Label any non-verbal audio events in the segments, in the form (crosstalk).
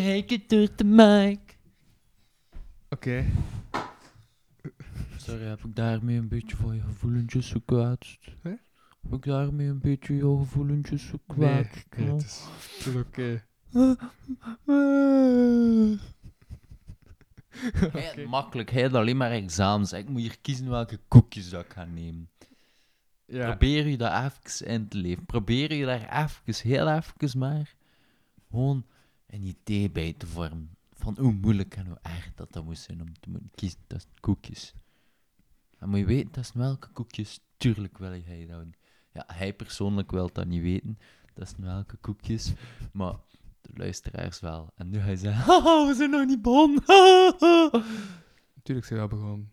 Heken door de mic. Oké. Sorry, heb ik daarmee een beetje van je gevoelentjes gekwetst? Hè? Heb ik daarmee een beetje je gevoelentjes Nee, gekwetst? nee, het is, het is oké. (laughs) Makkelijk, heel alleen maar examens. Ik moet hier kiezen welke koekjes dat ik ga nemen. Ja. Probeer je daar even in te leven. Probeer je daar even, heel even maar, gewoon een idee bij te vormen. Van hoe moeilijk en hoe erg dat dat moet zijn om te moeten kiezen tussen koekjes. En moet je weten, dat zijn welke koekjes, tuurlijk wil hij dat. Ja, hij persoonlijk wil dat niet weten, dat zijn welke koekjes, maar de luisteraars wel. En nu hij zegt, (laughs) haha, we zijn nog niet begonnen. (laughs) Natuurlijk zijn we al begonnen.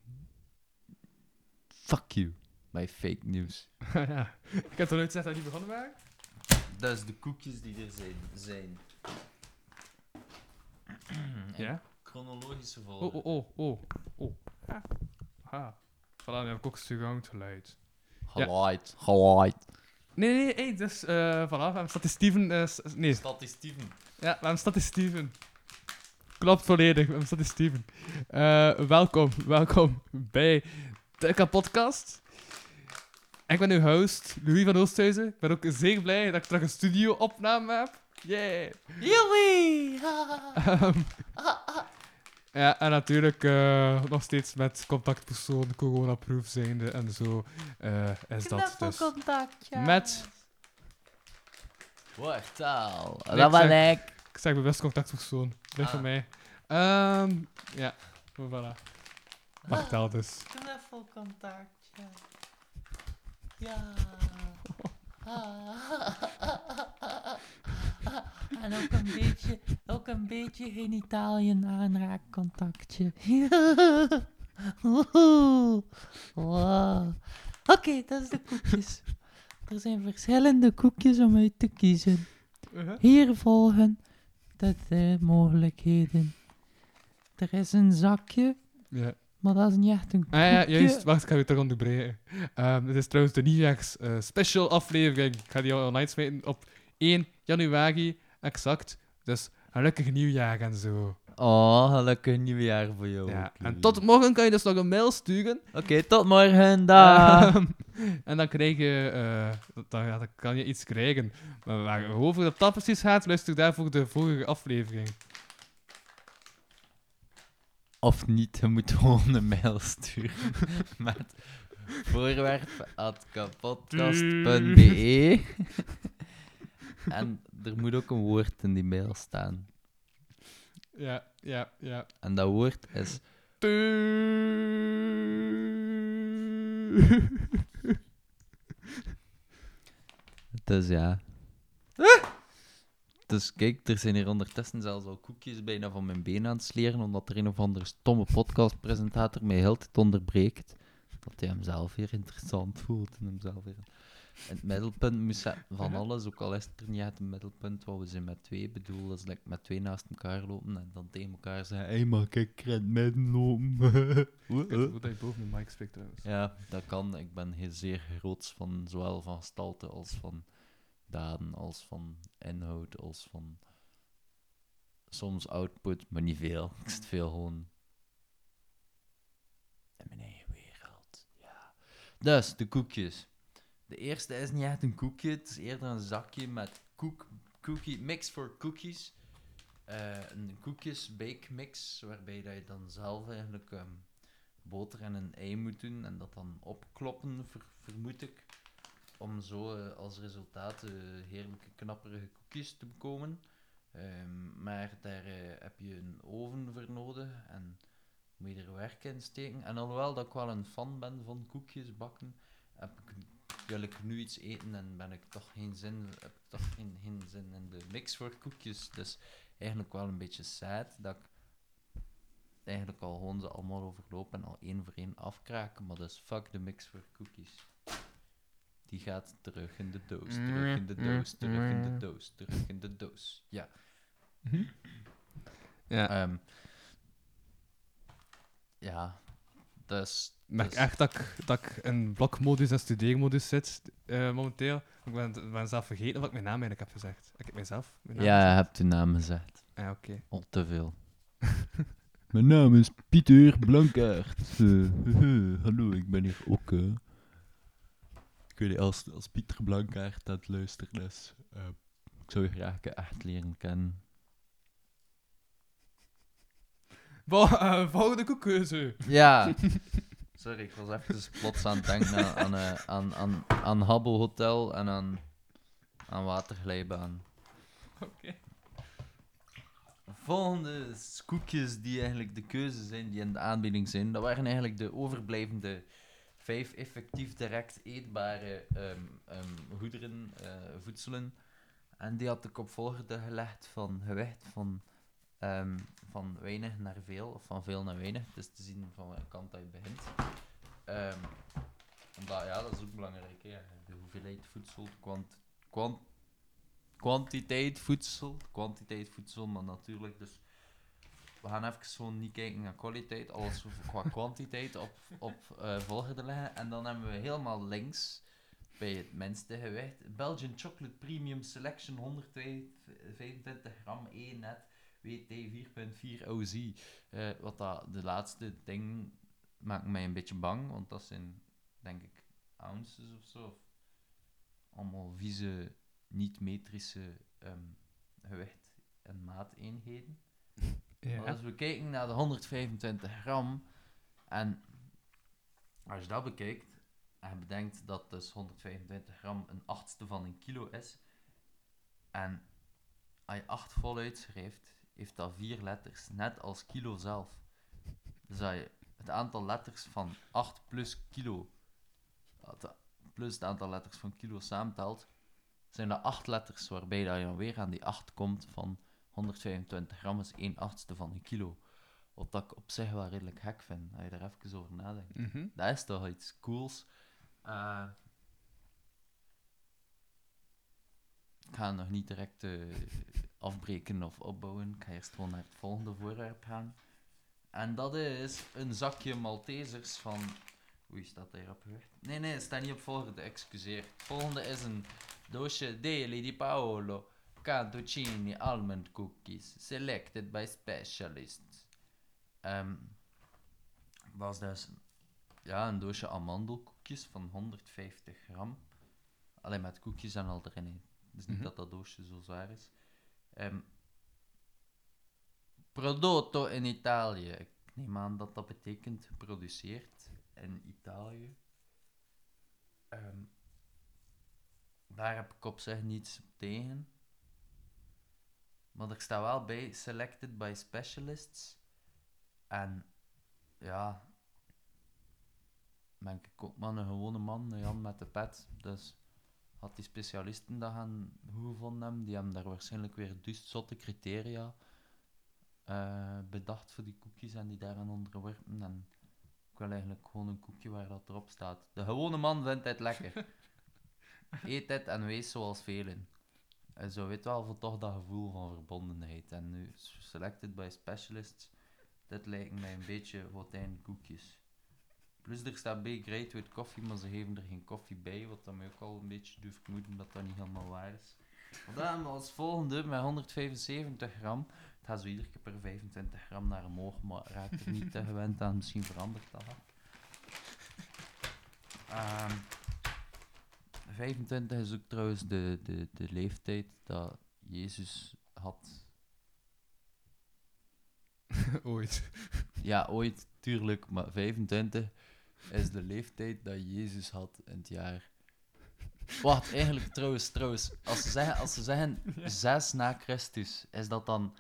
Fuck you, my fake news. (laughs) ja. Ik heb toch nooit gezegd dat we niet begonnen waren? Dat is de koekjes die er zijn. zijn. (clears throat) Ja. Chronologische Oh, volgorde. oh, oh, oh. oh. Ah. Ah. Voilà, nu heb ik ook stuurgang geluid. ja. Geluid. Geluid. Nee, nee, hey, dus, eh, voilà, we hebben staat Steven, eh, s- nee, Dat is Steven. ja, we hebben staat Steven. Klopt volledig, we hebben staat Steven. Eh, welkom, welkom bij de Kapodcast. Ik ben uw host, Louis van Oosthuizen. Ik ben ook zeer blij dat ik terug een studio-opname heb. Yeah! Joey! (laughs) Ehm, ja, en natuurlijk eh, nog steeds met contactpersoon, corona-proof zijnde en zo eh, is dat dus. contactje. Met- Wortel. Nee, Dat ik was zeg- ik. Ik zeg bewust contactpersoon, blijf Ah. van mij. Ehm ja, voilà. Mag tel dus. Knuffelcontactje. Ja. (laughs) (laughs) (laughs) En ook een beetje, ook een beetje genitaliën aanraakcontactje. Wow. (laughs) Oké, dat is de koekjes. Er zijn verschillende koekjes om uit te kiezen. Uh-huh. Hier volgen de, de mogelijkheden. Er is een zakje, Ja. maar dat is niet echt een koekje. Ah ja, juist. Wacht, ik ga je toch onderbreken. Ehm dit is trouwens de nieuwjaars eh, special aflevering. Ik ga die al online smijten op 1 januari, exact. Dus gelukkig nieuwjaar en zo. Oh, gelukkig nieuwjaar voor jou. Ja. En tot morgen kan je dus nog een mail sturen. Oké, tot morgen. Dag. Ehm, (laughs) en dan krijg je, eh, dan, ja, dan kan je iets krijgen. Maar waarover dat, dat precies gaat, luister daarvoor de vorige aflevering. Of niet, je moet gewoon een mail sturen (laughs) met voorwerp.kapodcast.be (laughs) En er moet ook een woord in die mail staan. Ja, ja, ja. En dat woord is Dus ja. Dus kijk, er zijn hier ondertussen zelfs al koekjes bijna van mijn been aan het sleren, omdat er een of andere stomme podcastpresentator mij heel tijd onderbreekt. Dat hij hem zelf weer interessant voelt en hem zelf weer het middelpunt moest zetten van alles, ook al is het er niet een middelpunt, wat we zijn met twee bedoel, dat is like met twee naast elkaar lopen en dan tegen elkaar zeggen, hé, hey, mag ik het midden lopen? (laughs) Ik dat je boven de mic spreekt trouwens. Ja, dat kan. Ik ben heel zeer groots van zowel van gestalte als van daden, als van inhoud, als van soms output, maar niet veel. Ik zit veel gewoon in mijn eigen wereld. Ja. Dus, de koekjes. De eerste is niet echt een koekje, het is eerder een zakje met koek, cookie, mix voor cookies. Eh, een koekjes bake mix, waarbij dat je dan zelf eigenlijk ehm, boter en een ei moet doen en dat dan opkloppen, ver- vermoed ik. Om zo eh, als resultaat eh, heerlijke knapperige koekjes te bekomen. Ehm, maar daar heb je een oven voor nodig en moet je er werk in steken. En alhoewel dat ik wel een fan ben van koekjes bakken, heb ik, wil ik nu iets eten en ben ik toch geen zin, heb toch geen, geen zin in de mix voor koekjes. Dus eigenlijk wel een beetje sad dat ik eigenlijk al gewoon ze allemaal overloop en al één voor één afkraken. Maar dus fuck de mix voor cookies. Die gaat terug in de doos, terug in de doos, terug in de doos, terug in de doos. Ja. Ja, Ehm, ja, dus... ik merk dus- echt dat ik, dat ik in blokmodus en studeermodus zit eh, momenteel. Ik ben, zelf vergeten wat ik mijn naam eigenlijk heb gezegd. Ik heb mijzelf mijn naam Ja, je gezegd? hebt uw naam gezegd. Ah, oké. Al te veel. (laughs) Mijn naam is Pieter Blankaert. (laughs) (laughs) hallo, ik ben hier ook. ik weet niet, als, als Pieter Blankaert aan het luisteren is, eh, ik zou je graag echt leren kennen. Vol- eh, volgende koekkeuze. Ja. Sorry, ik was even plots aan het denken aan, aan, eh, aan, aan, aan Habbo Hotel en aan, aan Waterglijbaan. Oké. Volgende koekjes die eigenlijk de keuze zijn, die in de aanbieding zijn. Dat waren eigenlijk de overblijvende vijf effectief direct eetbare ehm, ehm, goederen, eh, voedselen. En die had ik op volgorde gelegd van gewicht van, ehm, van weinig naar veel, of van veel naar weinig. Het is te zien van welke kant dat je begint. Ehm, omdat, ja, dat is ook belangrijk. Hè. De hoeveelheid voedsel, kwant, kwant, kwantiteit voedsel, kwantiteit voedsel, maar natuurlijk. Dus we gaan even gewoon niet kijken naar kwaliteit, alles qua (laughs) kwantiteit op, op eh volgorde leggen. En dan hebben we helemaal links bij het minste gewicht Belgian Chocolate Premium Selection 125 gram 1 net WT 4.4 OZ. Eh, wat dat, de laatste ding maakt mij een beetje bang, want dat zijn denk ik ounces of zo. Of allemaal vieze, niet-metrische ehm, gewicht- en maateenheden. (laughs) Ja. als we kijken naar de 125 gram, en als je dat bekijkt, en bedenkt dat dus 125 gram een achtste van een kilo is, en als je 8 voluit schrijft, heeft dat 4 letters, net als kilo zelf. Dus als je het aantal letters van 8 plus kilo, plus het aantal letters van kilo samentelt, zijn dat 8 letters, waarbij dat je dan weer aan die 8 komt van 125 gram is 1 achtste van een kilo. Wat dat ik op zich wel redelijk gek vind, als je daar even over nadenkt. Mhm. Dat is toch iets cools. Eh, ik ga nog niet direct eh, afbreken of opbouwen. Ik ga eerst gewoon naar het volgende voorwerp gaan. En dat is een zakje Maltesers van... Oei, staat daar op gewicht? Nee, nee, het staat niet op volgende, excuseer. Het volgende is een doosje Deli di Paolo Cantuccini Almond Cookies, selected by specialists. Dat is dus ja, een doosje amandelkoekjes van 150 gram. Alleen met koekjes en al erin. Dus niet Mhm. dat dat doosje zo zwaar is. Ehm prodotto in Italië. Ik neem aan dat dat betekent geproduceerd in Italië. Ehm, daar heb ik op zich niets tegen. Maar er staat wel bij selected by specialists. En ja, ben ik ook maar een gewone man, een Jan met de pet. Dus had die specialisten dat gaan goed gevonden hebben, die hebben daar waarschijnlijk weer dus zotte criteria eh, bedacht voor die koekjes en die daaraan onderworpen. En ik wil eigenlijk gewoon een koekje waar dat erop staat. De gewone man vindt het lekker. (laughs) Eet het en wees zoals velen. En zo weet wel voor toch dat gevoel van verbondenheid. En nu, selected by specialists, dit lijkt mij een beetje Hotijn koekjes. Plus er staat bij Great with Coffee, maar ze geven er geen koffie bij, wat dan mij ook al een beetje doet vermoeden dat dat niet helemaal waar is. Want dan als volgende met 175 gram. Het gaat zo iedere keer per 25 gram naar omhoog, maar raakt er niet te gewend aan. Misschien verandert dat. wel. Ehm 25 is ook trouwens de, de, de leeftijd dat Jezus had. (laughs) Ooit. Ja, ooit, tuurlijk, maar 25 is de leeftijd dat Jezus had in het jaar. Wacht, eigenlijk trouwens, trouwens, als ze zeggen, als ze zeggen 6 na Christus, is dat dan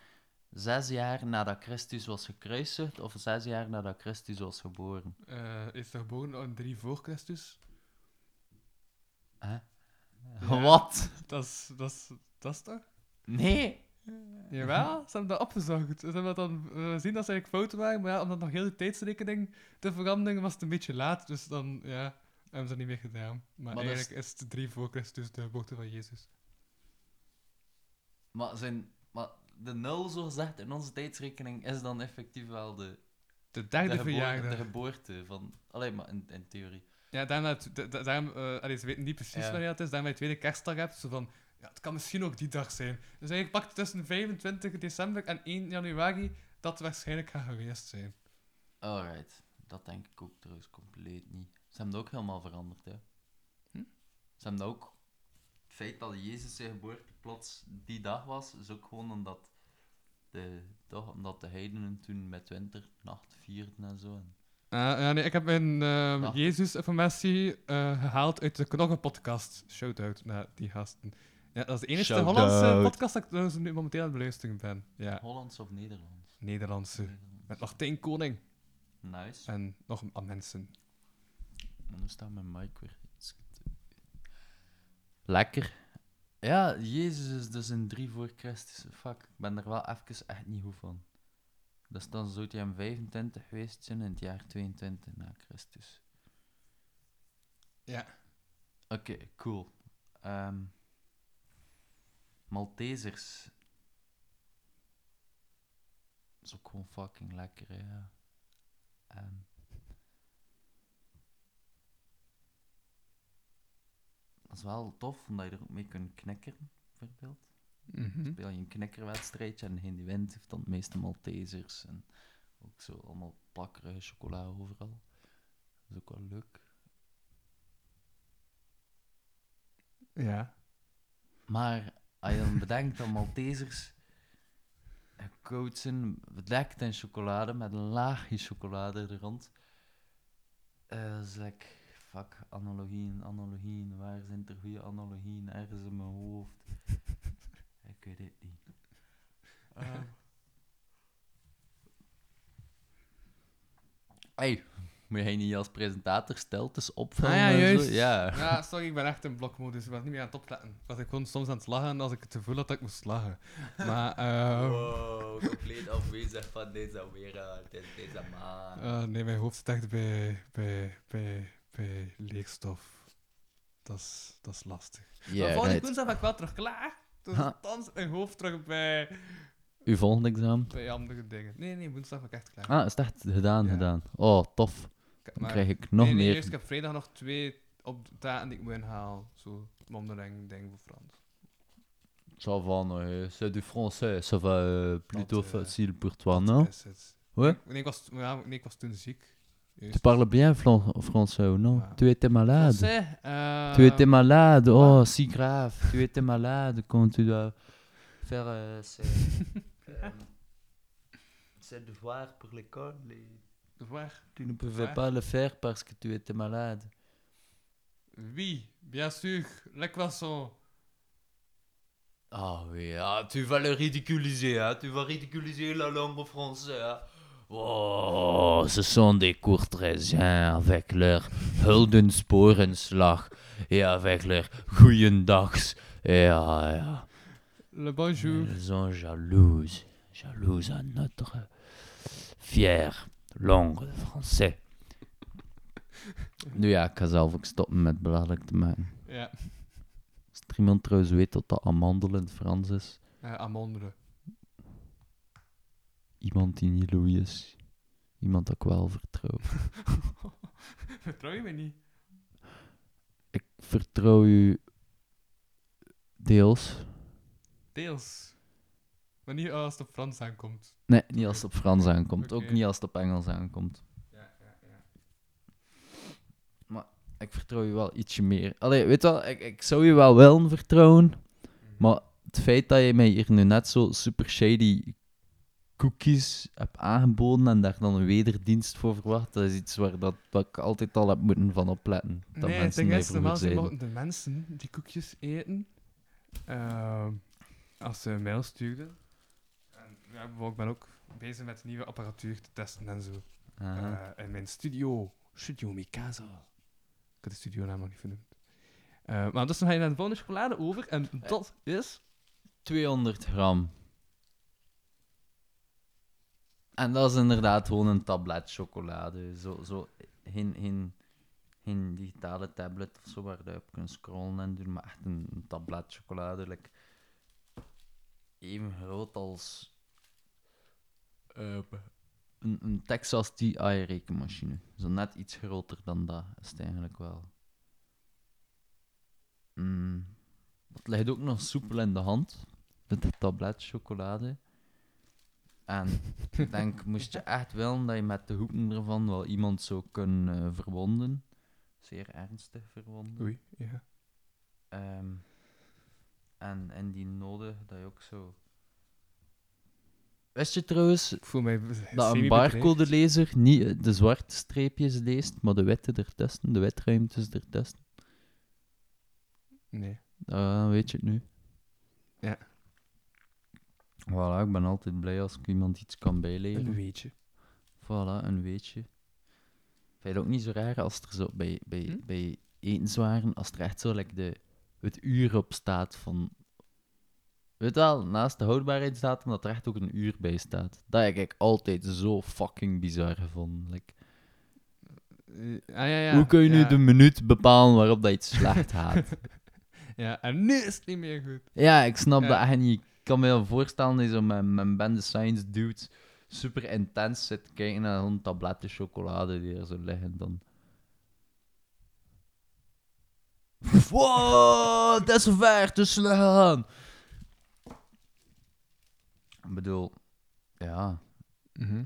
6 jaar nadat Christus was gekruisigd of 6 jaar nadat Christus was geboren? Eh, is er geboren aan 3 voor Christus? Ja. Wat? Dat is, dat is, dat is toch? Nee, Jawel, ze hebben dat opgezocht. Ze hebben dat dan eh, zien dat ze eigenlijk fouten waren, maar ja, om dat nog heel de tijdsrekening te veranderen, was het een beetje laat. Dus dan, ja, hebben ze dat niet meer gedaan. Maar, Maar dat is- eigenlijk is het drie voor Christus de geboorte van Jezus. Maar, zijn, maar de nul, zo gezegd, in onze tijdsrekening is dan effectief wel de, De de, derde verjaardag. de geboorte van... Alleen maar in, in theorie. Ja, daarom, dat, daarom eh, allee, ze weten niet precies Ja. wanneer het is, daarom je tweede kerstdag hebt. Zo van, ja, het kan misschien ook die dag zijn. Dus eigenlijk pakt tussen 25 december en 1 januari dat waarschijnlijk gaat geweest zijn. Alright. Dat denk ik ook trouwens compleet niet. Ze hebben dat ook helemaal veranderd, hè. Hm? Ze hebben dat ook... Het feit dat Jezus zijn geboorte plots die dag was, is ook gewoon omdat de, toch, omdat de heidenen toen met winternacht vierden en zo. En Ah, ja, nee, ik heb mijn eh. Jezus-informatie eh, gehaald uit de Knoggen-podcast. Shout-out naar die gasten. Ja, dat is de enige. Hollandse podcast dat ik nu momenteel aan het beluisteren ben. Ja, Hollands of Nederlands? Nederlandse. Nederlands. Met Martijn Koning Nice. en nog een mensen. En hoe staat mijn mic weer? Lekker. Ja, Jezus is dus in 3 voor Christus. Fuck, ik ben er wel even echt niet goed van. Dus dan zou hij hem 25 geweest zijn in het jaar 22 na Christus. Ja. Oké, cool. Ehm Maltesers. is ook gewoon fucking lekker, hè, ja. Ehm dat is wel tof, omdat je er ook mee kunt knikkeren, bijvoorbeeld. Mhm. Speel je een knikkerwedstrijdje en degene die wint heeft dan het meeste Maltesers. En ook zo allemaal plakkerige chocola overal. Dat is ook wel leuk. Ja. Maar als je dan bedenkt dat Maltesers gecoacht zijn, bedekt in chocolade, met een laagje chocolade er rond. Dat is like, fuck, analogieën, analogieën, waar zijn er goede analogieën ergens in mijn hoofd? Ik weet het niet. Ehm. Hey, moet jij niet als presentator steltes opvallen? Ah ja, zo? juist. Ja. Ja, sorry, ik ben echt in blokmodus. Ik was niet meer aan het opletten. Ik was ik gewoon soms aan het lachen als ik het gevoel had dat ik moest lachen. (laughs) Maar, eh Wow, compleet afwezig van deze wereld, deze, deze man. eh, nee, mijn hoofd zit echt bij, bij, bij, bij leerstof. Dat is, dat is lastig. maar Ja, volgende right. woensdag ben ik wel terug klaar. Dus zit mijn hoofd terug bij, Uw volgende examen? bij andere dingen. Nee, nee, woensdag ben ik echt klaar. Ah, is het echt gedaan, Ja. gedaan. Oh, tof. Dan krijg ik nog nee, nee, meer. Eerst, ik heb vrijdag nog twee opdrachten die ik moet inhalen. Zo, mondeling ding voor Frans. Ça va, non, c'est du français, ça va euh, plutôt Dat, eh, facile pour toi, non? Ouais? Nee, ik was, ja, nee, ik was toen ziek. Tu parles bien français ou non? Ja. Tu étais malade? Français, euh, Tu étais malade, oh, si grave. Tu étais malade quand tu dois faire euh, ces, (laughs) euh, ces devoirs pour l'école. les- Tu ne pouvais pas le faire parce que tu étais malade. Oui, bien sûr. Le croissant. Ah oui, ah, tu vas le ridiculiser, hein? tu vas ridiculiser la langue française. Hein? Oh, ce sont des courtesiens avec leur huldensporenslag et avec leur goeiedags. Ja, ja. Le bonjour. Elles sont jalouses, jalouses à notre fière langue français. Nu ja, ik ga zelf ook stoppen met belachelijk te maken. Ja, Als er iemand trouwens weet wat dat amandel in het Frans is, uh, amandelen. iemand die niet Louis is, iemand dat ik wel vertrouw. (laughs) Vertrouw je me niet? Ik vertrouw u deels. Deels. Maar niet als het op Frans aankomt. Nee, niet als het op Frans aankomt, ook niet als het op Engels aankomt. Ja, ja, ja. Ik vertrouw je wel ietsje meer. Allee, weet wel, ik, ik zou je wel willen vertrouwen, maar het feit dat je mij hier nu net zo super shady cookies hebt aangeboden en daar dan een wederdienst voor verwacht, dat is iets waar dat, wat ik altijd al heb moeten van opletten. Dat nee, het mensen ding mij is, normaal de mensen die koekjes eten, ehm, als ze een mail stuurden. Ja, ik ben ook bezig met nieuwe apparatuur te testen en zo. Eh, in mijn studio, Studio Mikasa. Ik had de studio naam nog niet vernoemd. Eh, maar dus dan ga je naar de volgende chocolade over en dat is... 200 gram En dat is inderdaad gewoon een tablet chocolade. Zo, zo, geen, geen, geen digitale tablet of zo waar je op kunt scrollen en doen, maar echt een, een tablet chocolade. Like, even groot als eh, een, een Texas TI rekenmachine. Zo net iets groter dan dat is het eigenlijk wel. Mm. Het ligt ook nog soepel in de hand, de tablet chocolade. En ik denk, (laughs) moest je echt willen dat je met de hoeken ervan wel iemand zou kunnen eh, verwonden. Zeer ernstig verwonden. Oei, ja. Ehm, en, en die noden dat je ook zo. Wist je trouwens dat een barcodelezer niet eh, de zwarte streepjes leest, maar de witte ertussen, de witruimtes ertussen? Nee. Dan weet je het nu. Ja. Voilà, ik ben altijd blij als ik iemand iets kan bijleren. Een weetje. Voilà, een weetje. Vind je het ook niet zo raar als er zo bij, bij, Hm? bij etenswaren, als er echt zo like de, het uur op staat van... Weet wel, naast de houdbaarheidsdatum dat er echt ook een uur bij staat. Dat heb ik altijd zo fucking bizar gevonden. Like, Eh, ah, ja, ja. hoe kun je nu de minuut bepalen waarop dat iets slecht (laughs) gaat? Ja, en nu is het niet meer goed. ja, ik snap dat echt niet. Ik kan me wel voorstellen dat je zo met, met bende science dudes super intens zit kijken naar een tabletten chocolade die er zo liggen dan. (laughs) Wow, dat is ver te slaan. Ik bedoel, ja, Mhm.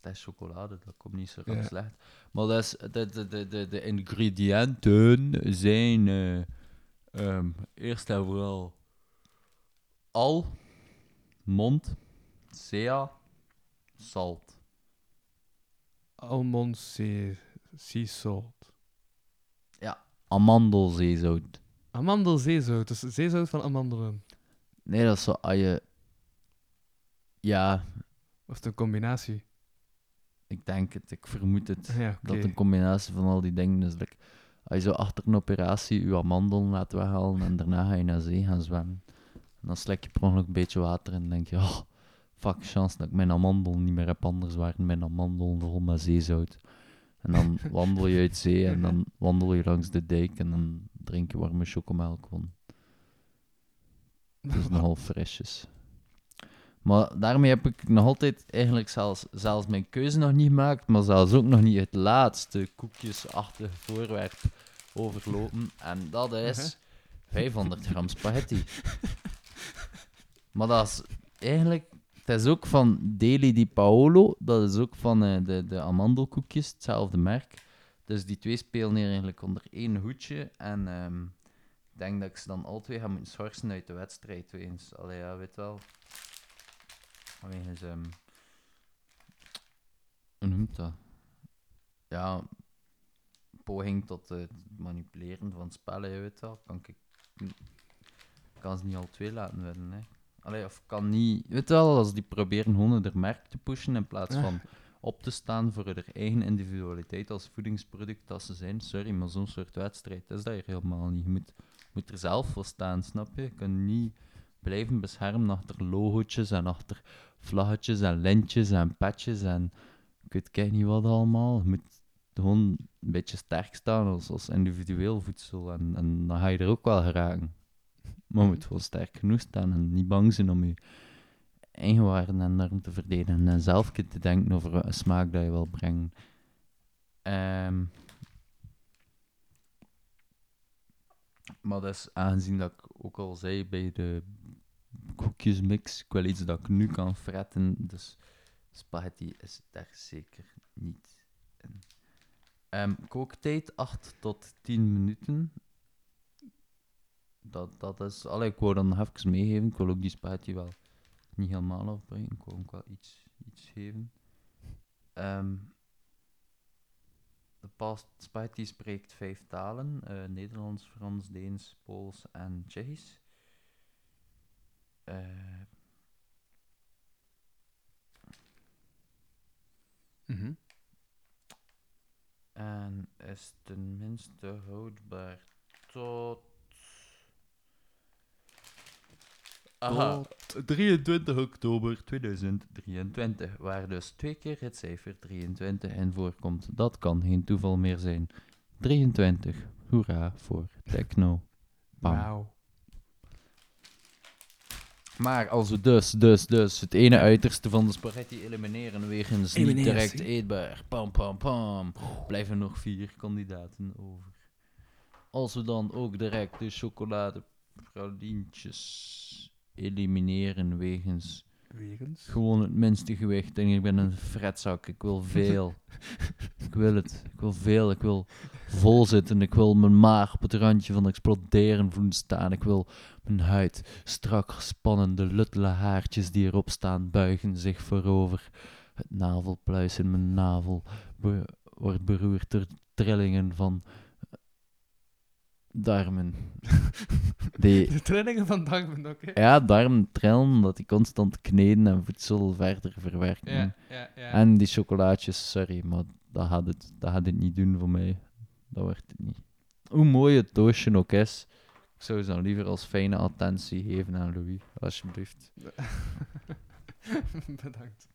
dat is chocolade, dat komt niet zo Ja. slecht. Maar dat is, de, de, de, de, de ingrediënten zijn eh, ehm, eerst en vooral al, mond, sea, salt. Almond sea, salt. Amandelzeezout. Amandelzeezout, dus zeezout van amandelen. Nee, dat is zo je... Ja, Of het een combinatie. ik denk het, ik vermoed het. Ja, oké. Dat het een combinatie van al die dingen is. Like, als je zo achter een operatie je amandelen laat weghalen en daarna ga je naar zee gaan zwemmen. En dan slik je per ongeluk een beetje water en denk je, oh, fuck, chance dat ik mijn amandel niet meer heb, anders waren mijn amandelen vol met zeezout. En dan (laughs) wandel je uit zee en dan wandel je langs de dijk en dan drink je warme chocomelk. Want het is (laughs) nogal frisjes. Maar daarmee heb ik nog altijd eigenlijk zelfs, zelfs mijn keuze nog niet gemaakt, maar zelfs ook nog niet het laatste koekjesachtige voorwerp overlopen. En dat is 500 gram spaghetti. maar dat is eigenlijk, het is ook van Deli di Paolo, dat is ook van eh, de, de amandelkoekjes, hetzelfde merk. Dus die twee spelen hier eigenlijk onder één hoedje. En ehm, ik denk dat ik ze dan alle twee ga moeten schorsen uit de wedstrijd. Weens, allee, ja, weet wel. Wegens, ehm hoe noemt dat? Ja, poging tot het manipuleren van spellen, je weet wel. Kan ik, kan ze niet al twee laten winnen, hè. Allee, of kan niet... Weet wel, als die proberen gewoon er merk te pushen in plaats van op te staan voor hun eigen individualiteit als voedingsproduct dat ze zijn. Sorry, maar zo'n soort wedstrijd is dat hier helemaal niet. Je moet, moet er zelf voor staan, snap je? Je kunt niet blijven beschermen achter logootjes en achter vlaggetjes en lintjes en petjes en ik weet kijk niet wat allemaal. Je moet gewoon een beetje sterk staan als, als individueel voedsel en, en dan ga je er ook wel geraken. Maar je moet gewoon sterk genoeg staan en niet bang zijn om je eigen waarden en normen te verdedigen en zelf te denken over een smaak dat je wil brengen. Ehm, maar dat is aangezien dat ik ook al zei bij de koekjesmix, ik wil iets dat ik nu kan fretten, dus spaghetti is daar zeker niet in. Ehm, kooktijd 8 tot 10 minuten. Dat, dat is... Allee, ik wou dan nog even meegeven. Ik wil ook die spaghetti wel niet helemaal afbrengen. Ik wou ook wel iets, iets geven. Ehm, de past spaghetti spreekt vijf talen. eh, Nederlands, Frans, Deens, Pools en Tsjechisch. Eh, Mhm. En is tenminste houdbaar tot Aha, 23 oktober 2023, waar dus twee keer het cijfer 23 in voorkomt. Dat kan geen toeval meer zijn. 23, hoera voor techno. Bam. Maar als we dus, dus, dus het ene uiterste van de spaghetti elimineren wegens niet Elimineren, direct zie. eetbaar, pam pam pam, blijven nog vier kandidaten over. Als we dan ook direct de chocoladepralientjes elimineren wegens Wegens. gewoon het minste gewicht en ik. Ben een fretzak, ik wil veel. (laughs) ik wil het, ik wil veel, ik wil vol zitten, ik wil mijn maag op het randje van exploderen voelen staan, ik wil mijn huid strak gespannen, de luttele haartjes die erop staan buigen zich voorover. Het navelpluis in mijn navel be- wordt beroerd door trillingen van darmen. (laughs) Die, De trillingen van darmen ook, hè? ja, darmen trillen omdat die constant kneden en voedsel verder verwerken. Ja, ja, ja. En die chocolaatjes, sorry, maar dat gaat, het, dat gaat het niet doen voor mij. Dat wordt het niet. Hoe mooi het doosje ook is, ik zou ze dan liever als fijne attentie geven aan Louis, alsjeblieft. (laughs) Bedankt.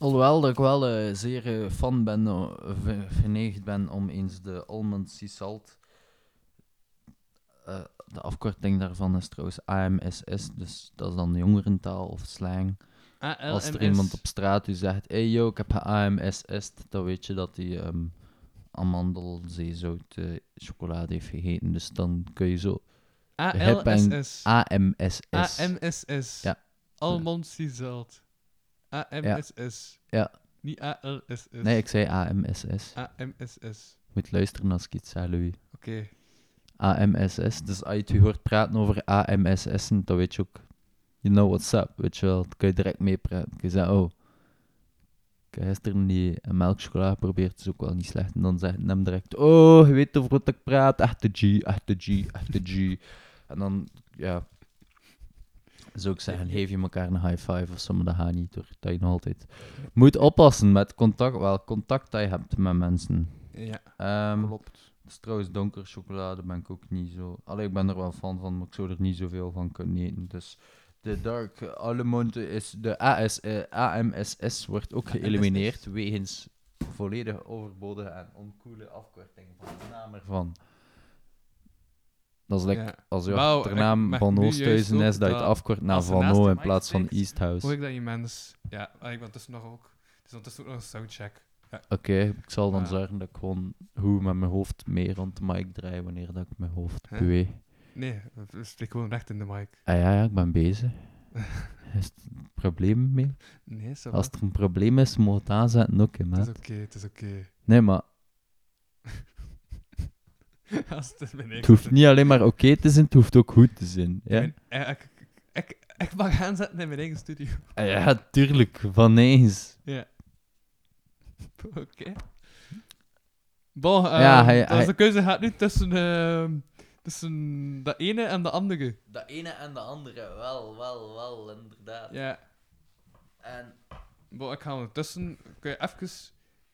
Alhoewel dat ik wel eh, zeer eh, fan ben, uh, verneigd ben om eens de Almond Sea Salt. eh, de afkorting daarvan is trouwens AMSS, dus dat is dan jongerentaal of slang. Als er iemand op straat u zegt, hey yo, ik heb AMSS, dan weet je dat hij ehm amandelzeezout eh, chocolade heeft gegeten. Dus dan kun je zo ALSS. AMSS. AMSS. Ja. Almond Sea Salt. AMSS. Ja. Niet ALSS. Nee, ik zei AMSS. AMSS. Moet luisteren als ik iets zeg, Louis. Oké. AMSS. Dus als je het hoort praten over AMSS'en, dan weet je ook, you know what's up, weet je wel. Dan kun je direct meepraten. Je zeggen, oh, ik heb gisteren die melkchocolade geprobeerd, is ook wel niet slecht. En dan zegt hij hem direct, oh, je weet over wat ik praat, echte G, echte G, echte G. En dan, ja, zou ik zeggen, geef je elkaar een high five of zo, maar dat gaat niet, hoor. Dat je nog altijd moet oppassen met contact, wel contact dat je hebt met mensen. Ja, Ehm, klopt. het is trouwens donker chocolade, ben ik ook niet zo. Allee, ik ben er wel fan van, maar ik zou er niet zoveel van kunnen eten. Dus de dark almond is, de AS, eh, AMSS wordt ook geëlimineerd wegens volledig overbodige en oncoole afkorting van de naam ervan. Dat is like Ja. als je Wauw, achternaam van Oosthuizen is, dat je het dat afkort naar Van O de in plaats van spreekt, Easthouse. Hoor ik dat je mens... Ja, ik ben tussen nog ook... Het is ondertussen ook nog een soundcheck. Oké, ik zal dan Ja. zorgen dat ik gewoon hoe met mijn hoofd meer rond de mic draai wanneer dat ik mijn hoofd beweeg. Nee, we spreek gewoon recht in de mic. Ah ja, ja, ik ben bezig. (laughs) Is er een probleem mee? Nee. Als er een probleem is, moet het aanzetten ook, hè, Het is oké, het is oké. Nee, maar (laughs) Als het mijn het hoeft niet alleen maar oké te zijn, het hoeft ook goed te zijn. Ja, ik, ik, ik, ik mag aanzetten in mijn eigen studio. Ah ja tuurlijk, van eens. Ja. (laughs) Oké. Bon, Ja, ehm, hij- dus hij- de keuze gaat nu tussen, ehm, tussen de ene en de andere. De ene en de andere, wel, wel, wel, inderdaad. Ja. En Bon, ik ga ondertussen... Kun je even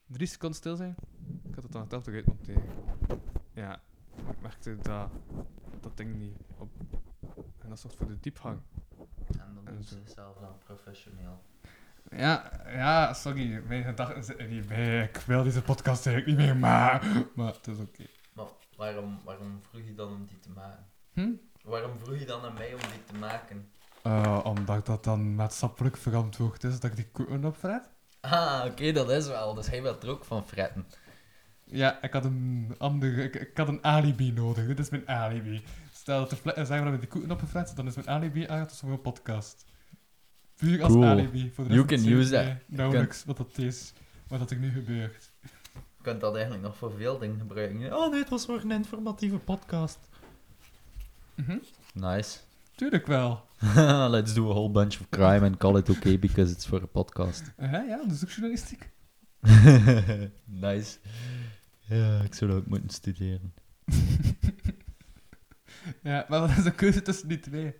drie seconden stil zijn? Ik had het aan het tafel uitmonteren. Ja. Ik merkte dat dat ding niet op... En dat zorgt voor de diepgang. En dan doen ze zichzelf dan professioneel. Ja, ja, sorry. Mijn gedachten zitten niet bij. Ik wil deze podcast eigenlijk niet meer, maar... Maar het is oké. Maar waarom, waarom vroeg je dan om die te maken? Hm? Waarom vroeg je dan aan mij om die te maken? Eh, omdat dat dan maatschappelijk verantwoord is dat ik die koeken opfret. Ah, oké, dat is wel. Dus hij wil er ook van fretten. Ja, ik had een andere... Ik, ik had een alibi nodig. Dit is mijn alibi. Stel dat er zijn we met die koeken opgefret, dan is mijn alibi eigenlijk voor een podcast. Puur als Cool. alibi. Voor de You can use that. Nauwelijks wat dat is. Wat dat er nu gebeurt. Je kunt dat eigenlijk nog voor veel dingen gebruiken. Oh nee, het was voor een informatieve podcast. Mhm. Nice. Tuurlijk wel. (laughs) Let's do a whole bunch of crime and call it okay because it's for a podcast. Uh, ja, onderzoeksjournalistiek. (laughs) nice. Ja, ik zou dat ook moeten studeren. (laughs) Ja, maar wat is de keuze tussen die twee?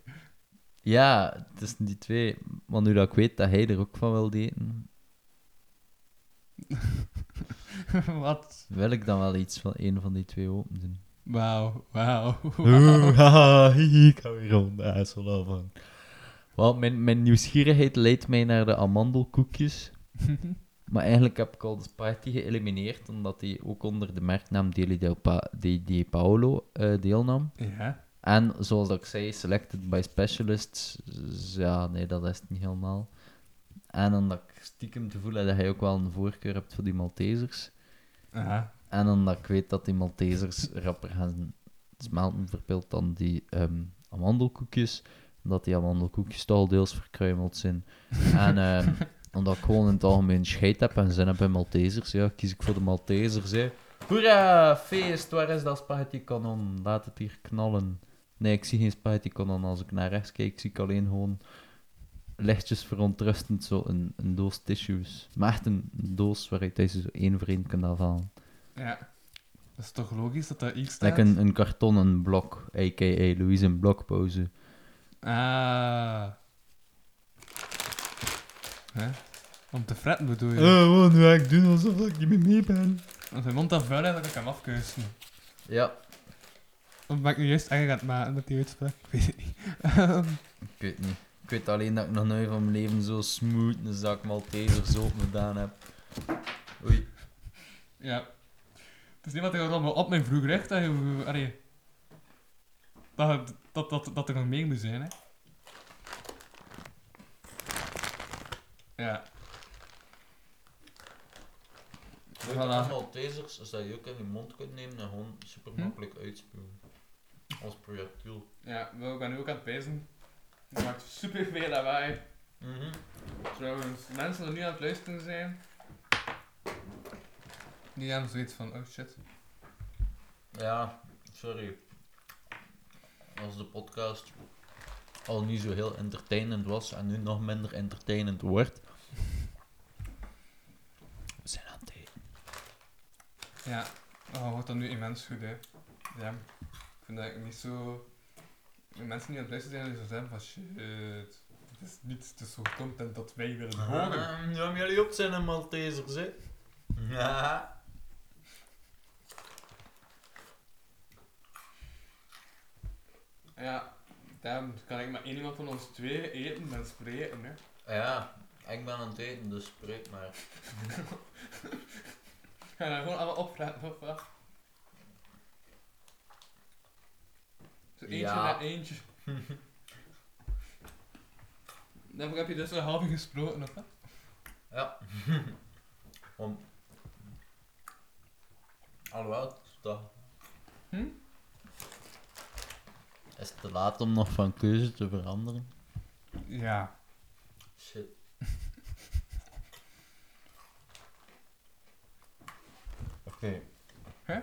Ja, tussen die twee. Maar nu dat ik weet dat hij er ook van wil eten, (laughs) wat? wil ik dan wel iets van een van die twee open doen. Wauw, wauw. (laughs) Ik hou hier rond de van. Wel, mijn, mijn nieuwsgierigheid leidt mij naar de amandelkoekjes. Maar eigenlijk heb ik al de spaghetti geëlimineerd, omdat die ook onder de merknaam Deli Del Pa- Di, Di Paolo eh, deelnam. ja. En zoals ik zei, selected by specialists. Dus ja, nee, dat is het niet helemaal. En omdat ik stiekem het gevoel heb dat hij ook wel een voorkeur hebt voor die Maltesers. Aha. En omdat ik weet dat die Maltesers (laughs) rapper gaan smelten verpild dan die ehm, amandelkoekjes. Omdat die amandelkoekjes toch al deels verkruimeld zijn. en ehm, (laughs) omdat ik gewoon in het algemeen scheid heb en zin heb in Maltesers, ja, kies ik voor de Maltesers. Hè. Hoera, feest, waar is dat spaghetti kanon? Laat het hier knallen. Nee, ik zie geen spaghetti kanon. Als ik naar rechts kijk, zie ik alleen gewoon lichtjes verontrustend zo een, een doos tissues. Maar echt een, doos waaruit je zo één voor één kunt afhalen. Ja. Dat is toch logisch dat dat hier staat? Like een, een kartonnen blok, a.k.a. Louise een blokpauze. Ah. Hè? Om te fretten bedoel je? Oh, wat ga ik doen alsof ik niet meer mee ben? Als mijn mond dan vuil is, dan kan ik hem afkuisen. Ja, Of ben ik nu juist erg aan het maken met die uitspraak? Ik weet het niet. Ehm, (laughs) ik weet niet. Ik weet alleen dat ik nog nooit van mijn leven zo smooth een zak Malteser zo gedaan heb. Oei. ja. Het is niet wat er allemaal op mijn vroeg recht dat je... Allee. Dat, dat, dat, dat er nog meer moet zijn, hè. Ja. Voilà. Maltesers, als dat je ook in je mond kunt nemen en gewoon super makkelijk uitspuwen. Als projectiel. Ja, maar ik ben nu ook aan het pezen. Het maakt super veel lawaai. Mhm. Trouwens, mensen die nu aan het luisteren zijn, die hebben zoiets van, oh shit. Ja, sorry. Als de podcast al niet zo heel entertainend was en nu nog minder entertainend wordt. We zijn aan het eten. Ja, oh, wordt dat nu immens goed, hè. Ja, ik vind dat eigenlijk niet zo... de Mensen die aan het luisteren zijn, die zo zeggen van, shit, het is niet de soort content dat wij willen horen. Ah, Ja, maar jullie ook zijn een Maltesers, hè? Ja. Ja, daarom kan ik maar één iemand van ons twee eten en spreken, hè. Ja, ik ben aan het eten, dus spreek maar. (laughs) Dan gewoon allemaal opletten, of wat? Zo eentje Ja. na eentje. (laughs) Daarvoor heb je dus een uur gesproken, of wat? Ja. (laughs) Om... Alhoewel, het is toch... Hm? Is het te laat om nog van keuze te veranderen? Ja. Shit. Oké. Hè?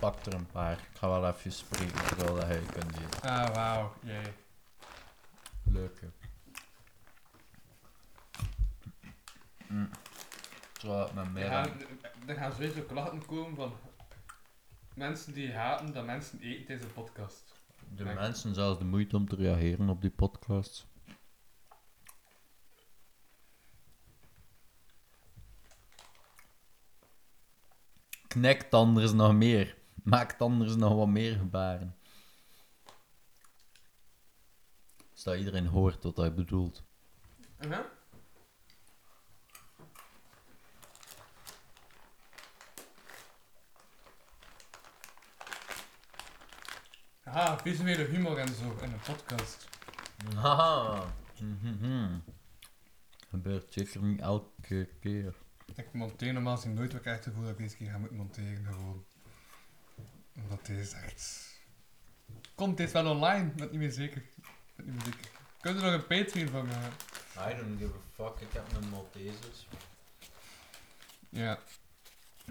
Pak er een paar. Ik ga wel even spreken terwijl dat hij kunt eten. Ah, wauw. Jee. Leuke. Mm. Terwijl het met Er mij... gaan, er gaan sowieso klachten komen van mensen die haten dat mensen eten tijdens een podcast. De mensen zelfs de moeite om te reageren op die podcast. Knekt anders nog meer. Maakt anders nog wat meer gebaren. Zodat iedereen hoort wat hij bedoelt. Uh Aha, visuele humor en zo in een podcast. Haha. Mhm. Gebeurt zeker niet elke keer. Ik monteer normaal gezien nooit wat ik echt het gevoel dat ik deze keer ga moeten monteren. Gewoon. Omdat deze echt. Komt dit wel online? Dat niet meer zeker. Dat niet meer zeker. Kun je er nog een Patreon van maken? I don't give a fuck, ik heb mijn Maltesers. Ja.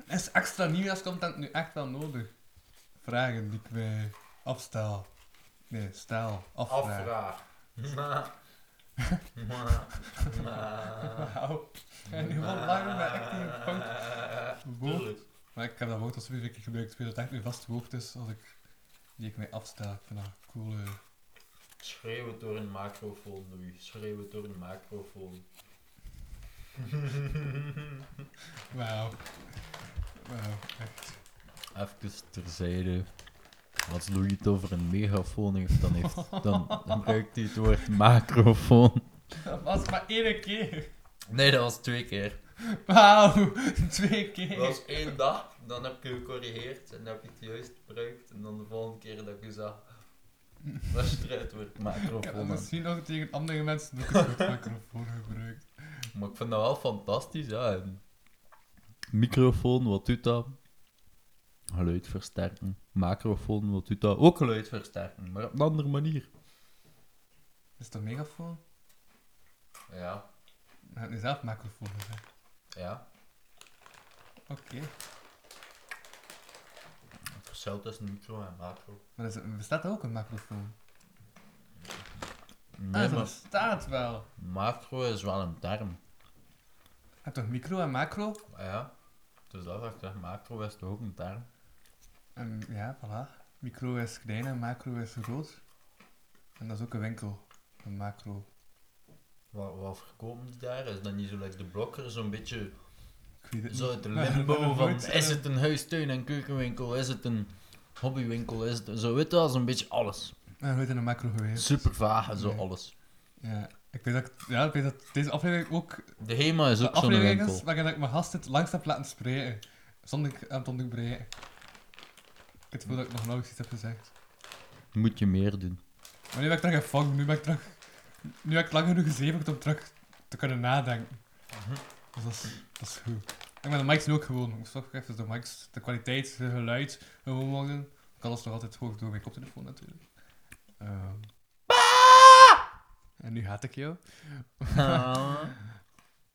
Is extra nieuwscontent nu echt wel nodig? Vragen die ik mij afstel. Nee, stel. Afvraag. Afvraag. (laughs) Wauw. En nu wel langer met een fout woord. Maar ik heb dat woord al zoveel keer gebruikt. Ik weet dat het echt een vast woord is als ik, die ik mij afstel. Ik vind dat cool. eh. Schreeuw het door een macrofoon, Louis. Schreeuw het door een macrofoon. Wauw. Wauw, echt. Even terzijde. Als Louis het over een megafoon heeft, dan, heeft, dan gebruikt hij het woord macrofoon. Dat was maar één keer. Nee, dat was twee keer. Wauw, (laughs) twee keer. Dat was één dag, dan heb ik je gecorrigeerd en dan heb je het juist gebruikt. En dan de volgende keer dat ik je zag, was je eruit woord macrofoon. aan. misschien nog tegen andere mensen ook een goed microfoon gebruikt. Maar ik vind dat wel fantastisch, ja. En Microfoon, wat doet dat? Geluid versterken. Macrofoon, wat doet dat? Ook geluid versterken, maar op een andere manier. Is het een megafoon? Ja, Ik heb nu zelf microfoon gezegd. ja. Oké. Het verschil tussen micro en macro. Maar is het, bestaat er ook een microfoon? Nee, ah, dat maar bestaat wel. macro is wel een term. Je hebt toch micro en macro? Ja. Dus dat dat ik zeg, macro is toch ook een term? En ja, voilà. Micro is klein en macro is groot. En dat is ook een winkel. Een macro. Wat, wat verkopen die daar? Is dat niet zo like de blokker, zo'n beetje Ik weet het zo uit de (laughs) limbo van, is het een huistuin- en keukenwinkel, is het een hobbywinkel, is het, zo weet wel, zo'n beetje alles. Ben nooit in een macro geweest. Super vaag en zo Nee. alles. Ja. Ik weet dat, ik- ja, ik weet dat deze aflevering ook De HEMA is ook zo'n aflevering winkel. is waarin ik mijn gast het langst heb laten spreken. Zonder ik aan het onderbreken. Ik het gevoel dat ik nog nauwelijks iets heb gezegd. Moet je meer doen. Maar nu ben ik terug in fang. Nu ben ik terug... Nu heb ik lang genoeg gezeverd om terug te kunnen nadenken. Dus dat is, dat is goed. En met de mics nu ook gewoon. Ik even de mics, de kwaliteit, het geluid, gewoon morgen. Ik kan alles nog altijd hoog door mijn koptelefoon natuurlijk. Ehm. En nu haat ik jou. (laughs)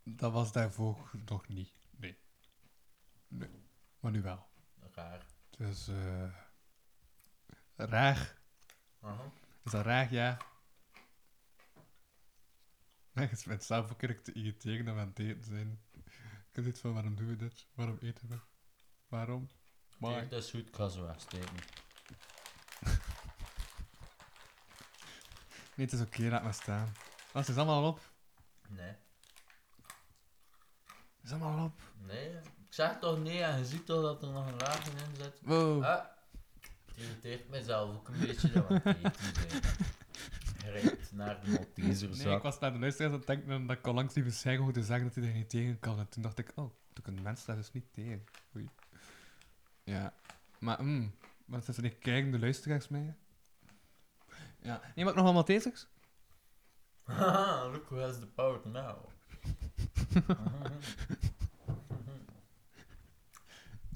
Dat was daarvoor nog niet. Nee. Nee. Maar nu wel. Raar. Dus, eh raar. Aha. Is dat raar? Ja. Nee, is met zelf ook te irriteren dat we aan het eten zijn. Ik heb dit van, waarom doen we dit? Waarom eten we? Waarom? Maar... Kijk, dat is goed, ze wegsteken. (laughs) Nee, het is oké, laat maar staan. Was is allemaal al op? Nee. Is allemaal al op? Nee, zeg toch nee en je ziet toch dat er nog een laagje in zit. Wow. Ah, het irriteert mijzelf ook een beetje dat we aan het eten rijdt naar de Nee, Malteserzak. ik was naar de luisteraars aan het denken dat ik al langs die beschrijving hoorde zeggen dat hij er niet tegen kan. En toen dacht ik, oh, toen kunnen mensen daar dus niet tegen. Oei. Ja. Maar, mm, maar zijn er niet kijkende luisteraars mee? Ja. Nee, maar ik nog allemaal Maltesers? Haha, (laughs) look who has the power now. (laughs) (laughs)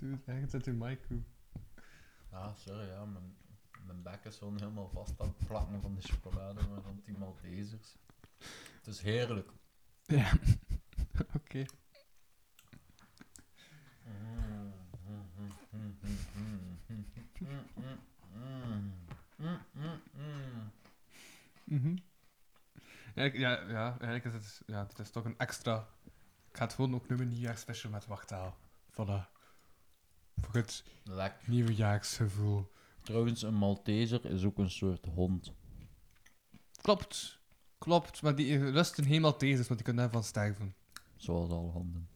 Doe het echt uit je mic toe. ah, sorry, ja, mijn, mijn bek is gewoon helemaal vast aan het plakken van de chocolade maar rond die Maltesers. Het is heerlijk. Ja. (laughs) Oké. Mhm. Ja, ja, ja, eigenlijk is het, ja, het is toch een extra. Ik ga het gewoon ook noemen nieuwjaarsspecial met wachttaal. Voilà. Het Lekker. nieuwjaarsgevoel. Trouwens, een Malteser is ook een soort hond. Klopt. Klopt, maar die rusten helemaal Maltesers, want die kunnen daarvan sterven. Zoals alle honden.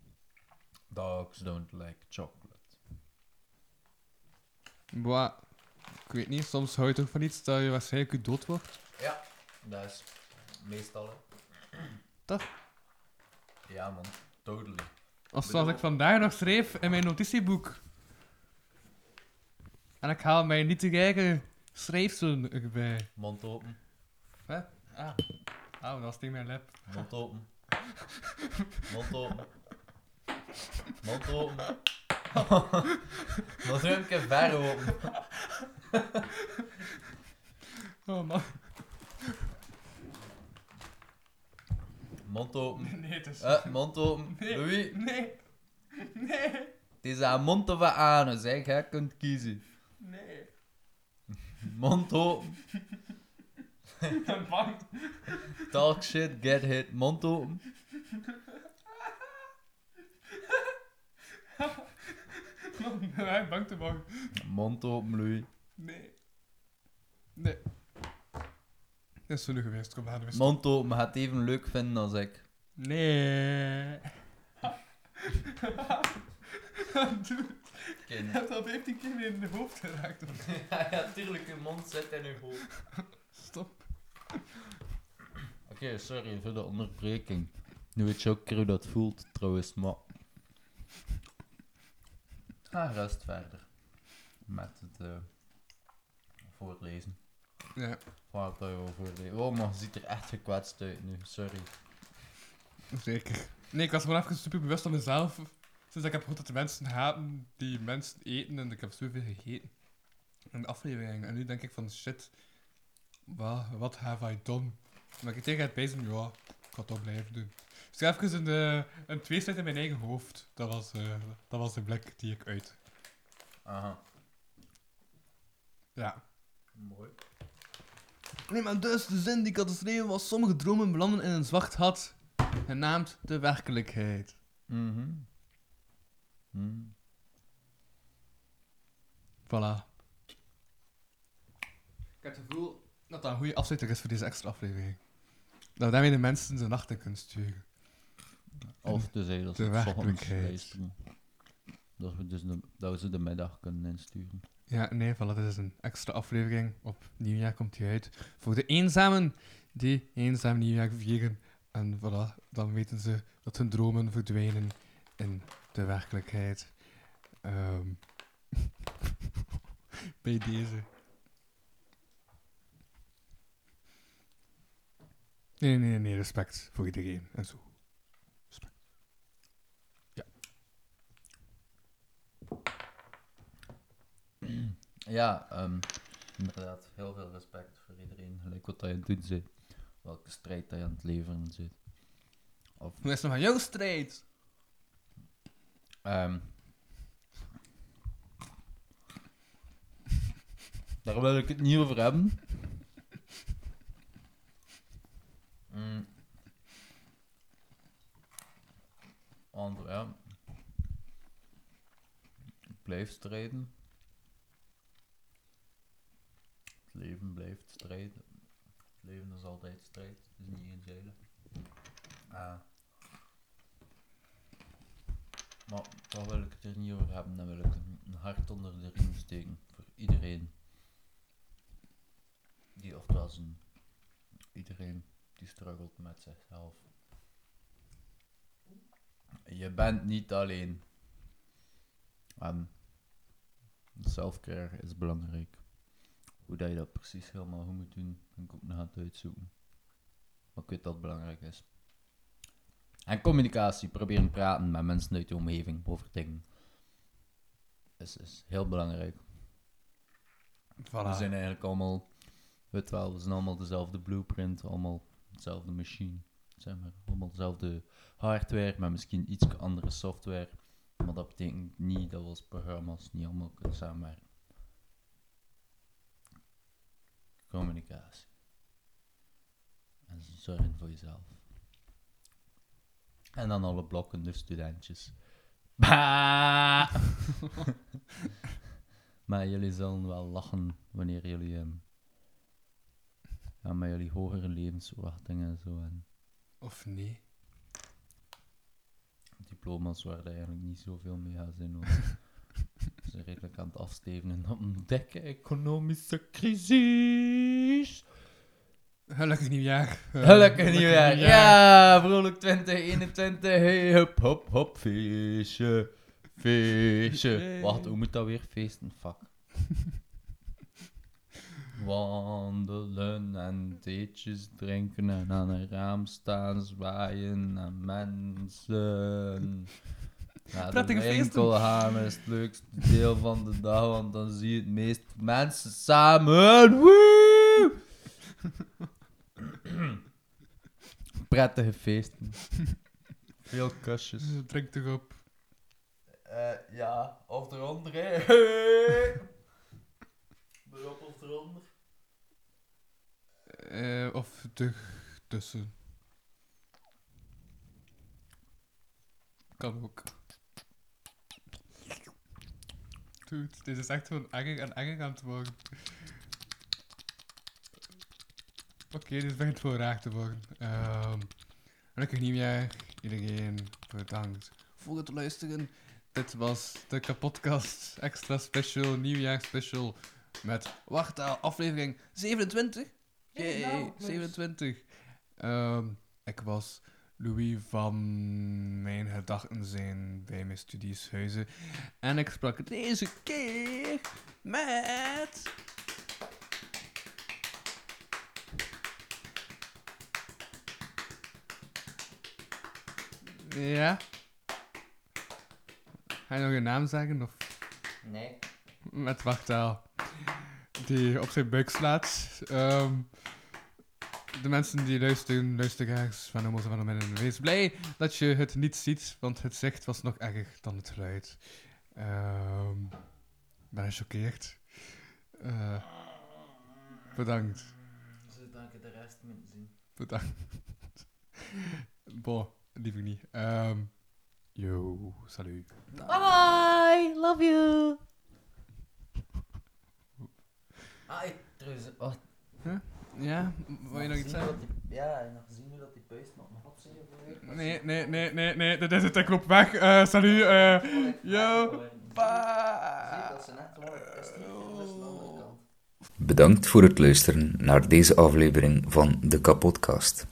Dogs don't like chocolate. Boah. Ik weet niet, soms hou je toch van iets dat je waarschijnlijk dood wordt. Ja, dat is meestal. hè. Toch? Ja, man. Totally. Of zoals ik vandaag nog schreef in mijn notitieboek. En ik haal mijn niet te eigen schrijfsel erbij. Mond open. Hè? Ah. Ah, dat was tegen mijn lip. Mond open. Mond open. Mond open. Mond een keer ver open. Oh man. Mond open. (laughs) Nee, het is... Eh, mond open. Nee. Louis, Nee. Nee. het is aan mond of aan anus, hè. Jij kunt kiezen. Nee. Mond open. Ik ben bang. Talk shit, get hit. Mond open. Ik ben echt bang te bang. Mond open, Louis. Nee. Nee. Dat is zo nu geweest. Kom, weer Mond open, gaat het even leuk vinden als ik. Nee. (laughs) Doe het. kind. hebt al 15 keer weer in de hoofd geraakt. (laughs) ja, ja, tuurlijk, je mond zit in je hoofd. Stop. Oké, sorry voor de onderbreking. Nu weet je ook hoe dat voelt, trouwens, maar... Ga rust verder. Met het eh, voorlezen. Ja, Wat wil je wel voorlezen? Oh, maar ziet er echt gekwetst uit nu, sorry. zeker. Nee, ik was gewoon even super bewust van mezelf. Sinds ik heb gehoord dat de mensen haten die mensen eten en ik heb zoveel gegeten. In de aflevering. En nu denk ik van shit, wat, wat have I done? Maar ik tegen het bezig, ja, ik ga het toch blijven doen. Dus ik heb even een, uh, een tweestrijd in mijn eigen hoofd. Dat was, eh, dat was de blik die ik uit. Aha. Ja. Mooi. Nee, maar dus de zin die ik had geschreven was: sommige dromen belanden in een zwart gat, genaamd de werkelijkheid. Mhm. Mm. Voilà. Ik heb het gevoel dat dat een goede afsluiter is voor deze extra aflevering. Dat we daarmee de mensen de nacht in kunnen sturen. Of te zeggen dat de ochtends luisteren. Dat we, dus de, dat we ze de middag kunnen insturen. Ja, nee, voilà, dit is een extra aflevering. Op nieuwjaar komt die uit. Voor de eenzamen die eenzaam nieuwjaar vieren. En voilà, dan weten ze dat hun dromen verdwijnen in de werkelijkheid. Ehm, (laughs) bij deze. Nee, nee, nee, respect voor iedereen en zo. Respect. Ja, ehm, inderdaad. Heel veel respect voor iedereen. Gelijk wat hij aan het doen zit. Welke strijd hij aan het leveren zit. Of, Hoe is het nog aan jouw strijd? Ehm, daar wil ik het niet over hebben. Mm. Want ja, ik blijf strijden. Het leven blijft strijden. Het leven is altijd strijd. Het is niet eenzijdig. Ah. Maar daar wil ik het er niet over hebben. Dan wil ik een, hart onder de riem steken. Voor iedereen. Die zijn. Iedereen die struggelt met zichzelf. Je bent niet alleen. En selfcare is belangrijk. Hoe dat je dat precies helemaal goed moet doen, kan ik ook nog het uitzoeken. Maar ik weet dat het belangrijk is. En communicatie, proberen praten met mensen uit je omgeving over dingen. Is, is heel belangrijk. We zijn eigenlijk allemaal, weet wel, we zijn allemaal dezelfde blueprint, allemaal dezelfde machine. Zeg maar, allemaal dezelfde hardware, maar misschien iets andere software. Maar dat betekent niet dat we als programma's niet allemaal kunnen samenwerken. Communicatie. En zorgen voor jezelf. En dan alle blokken, de studentjes. Bah! (laughs) maar jullie zullen wel lachen wanneer jullie ja, met jullie hogere levensverwachtingen en zo en Of nee? diploma's waar eigenlijk niet zoveel mee gaat zijn. Ze redelijk aan het afstevenen dikke economische crisis. Gelukkig nieuwjaar. Eh, Gelukkig nieuwjaar. Ja, vrolijk 2021. Hey, hop, hop, hop, feestje. Feestje. Yay. Wacht, hoe moet dat weer feesten? Fuck. (laughs) Wandelen en theetjes drinken en aan een raam staan zwaaien naar mensen. De Prettige feesten. gaan is het leukste deel van de dag, want dan zie je het meest mensen samen. Woe! (laughs) (clears throat) Prettige feesten. (laughs) Veel kusjes. Dus drink toch op. Eh, ja, of eronder, hè. (laughs) Erop of eronder. Eh, of te tussen. Kan ook. Dude, dit is echt gewoon erg en erger aan het worden. Oké, dit begint gewoon raar te worden. Ehm gelukkig nieuwjaar. Iedereen bedankt voor het luisteren Dit was de kapotkast extra special, nieuwjaarsspecial met, wacht, aflevering 27? Jee, 27. Ehm, ik was Louis van Mijn Gedachten zijn bij mijn studies Huizen. En ik sprak deze keer met... Ja? Ga je nog je naam zeggen? Of Nee. met wachttaal? Die op zijn buik slaat. Ehm, de mensen die luisteren, luisteraars van Homo's van Midden, wees blij dat je het niet ziet, want het zicht was nog erger dan het geluid. Ehm, ik ben gechoqueerd. Eh, bedankt. Ze danken de rest moeten zien. Bedankt. (laughs) Bon, liever niet. Ehm, yo, salut. Bye bye, love you. Ah, ik, trouwens, wat? Ja, wil je nog iets zeggen? Ja, nog gezien hoe dat die puist nog nog opzien of Nee, nee, nee, nee, nee, dit is het, ik loop weg. Eh, salut, eh, yo, bye. Bedankt voor het luisteren naar deze aflevering van de Kapodcast.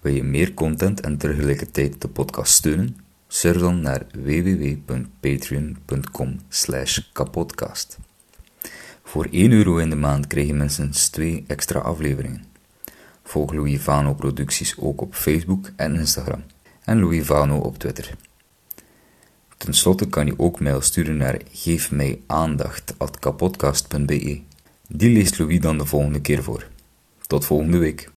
Wil je meer content en tegelijkertijd de podcast steunen? Surf dan naar www.patreon.com kapodcast. Voor 1 euro in de maand krijg je minstens 2 extra afleveringen. Volg Louis Vano producties ook op Facebook en Instagram. En Louis Vano op Twitter. Ten slotte kan je ook mail sturen naar geefmijaandacht.kapodcast.be. Die leest Louis dan de volgende keer voor. Tot volgende week.